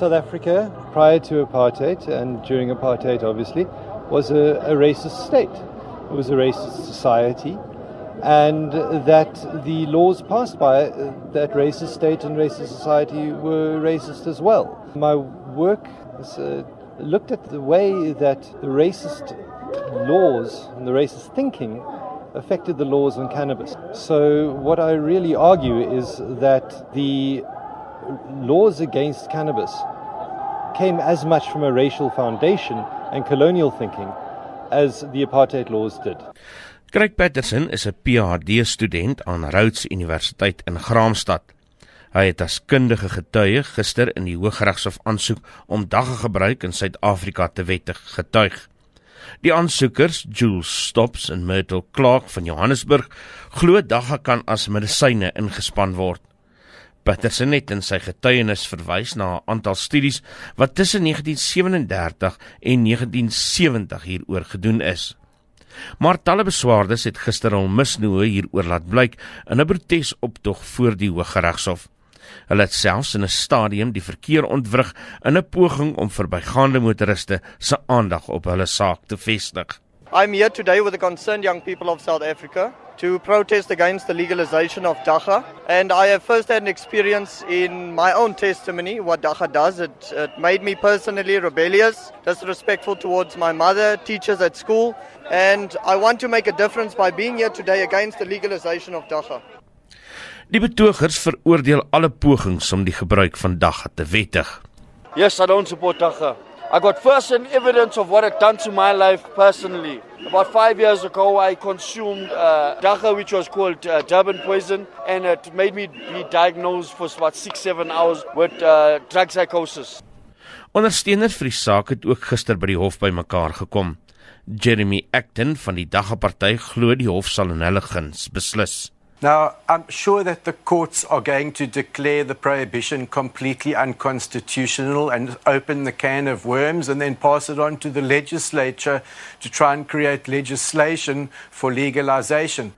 South Africa, prior to apartheid and during apartheid, obviously, was a, a racist state. It was a racist society. And that the laws passed by uh, that racist state and racist society were racist as well. My work uh, looked at the way that the racist laws and the racist thinking affected the laws on cannabis. So, what I really argue is that the laws against cannabis came as much from a racial foundation and colonial thinking as the apartheid laws did. Craig Patterson is 'n PhD student aan Rhodes Universiteit in Graamsstad. Hy het as kundige getuie gister in die Hooggeregshof aansoek om dagga gebruik in Suid-Afrika te wettig getuig. Die aansoekers, Jules Stops en Myrtle Clark van Johannesburg, glo dagga kan as medisyne ingespan word. Patterson het in sy getuienis verwys na 'n aantal studies wat tussen 1937 en 1970 hieroor gedoen is. Maar talle beswaardes het gister al misnoë hieroor laat blyk in 'n protesoptog voor die Hooggeregshof. Hulle het selfs in 'n stadium die verkeer ontwrig in 'n poging om verbygaande motoriste se aandag op hulle saak te vestig. I'm here today with the concerned young people of South Africa to protest against the legalization of dacha. And I have first-hand experience in my own testimony what dacha does. It, it made me personally rebellious, disrespectful towards my mother, teachers at school. And I want to make a difference by being here today against the legalization of dacha. Die betogers veroordeel alle pogings om die gebruik van dacha te wettig. Yes, I don't support dacha. I got first-hand evidence of what it done to my life personally. About five years ago, I consumed uh, dacha, which was called uh, Durban poison, and it made me be diagnosed for about six, seven hours with uh, drug psychosis. Ondersteuners vir die saak het ook gister by die hof bymekaar gekom. Jeremy Acton van die Dagga party glo die hof sal in hulle guns beslis. Now, I'm sure that the courts are going to declare the prohibition completely unconstitutional and open the can of worms and then pass it on to the legislature to try and create legislation for legalization.